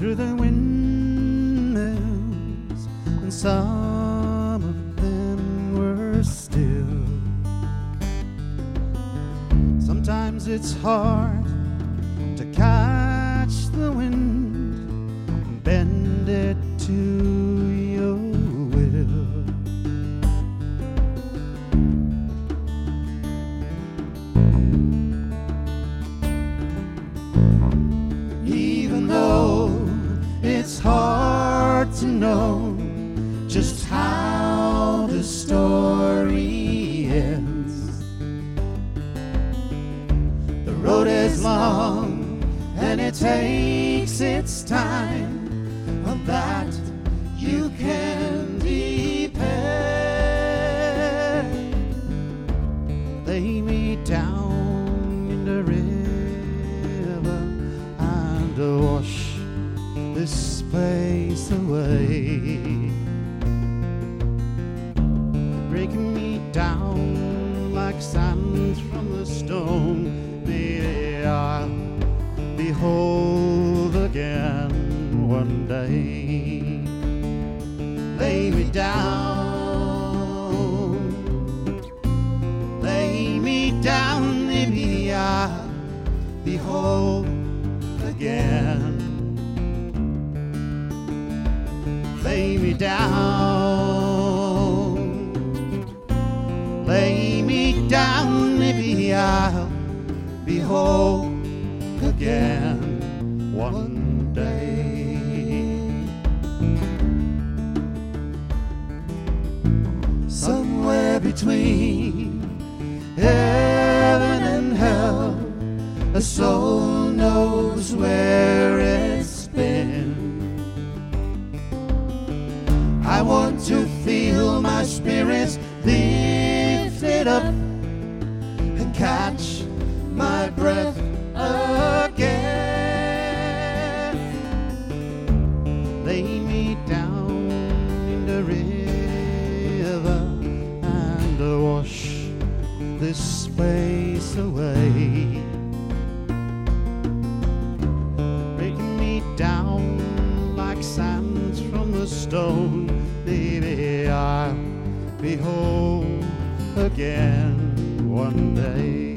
through the windmills, and some of them were still. Sometimes it's hard it's hard to know just how the story ends. The road is long and it takes its time. On that you can sand from the stone. Maybe I'll be whole again one day. Lay me down, lay me down, maybe I'll again. Lay me down, I'll be again one day. Somewhere between heaven and hell, a soul knows where it's been. I want to feel my spirits lifted up catch my breath again. Lay me down in the river and wash this place away. Breaking me down like sands from the stone, baby, I'll be whole again one day.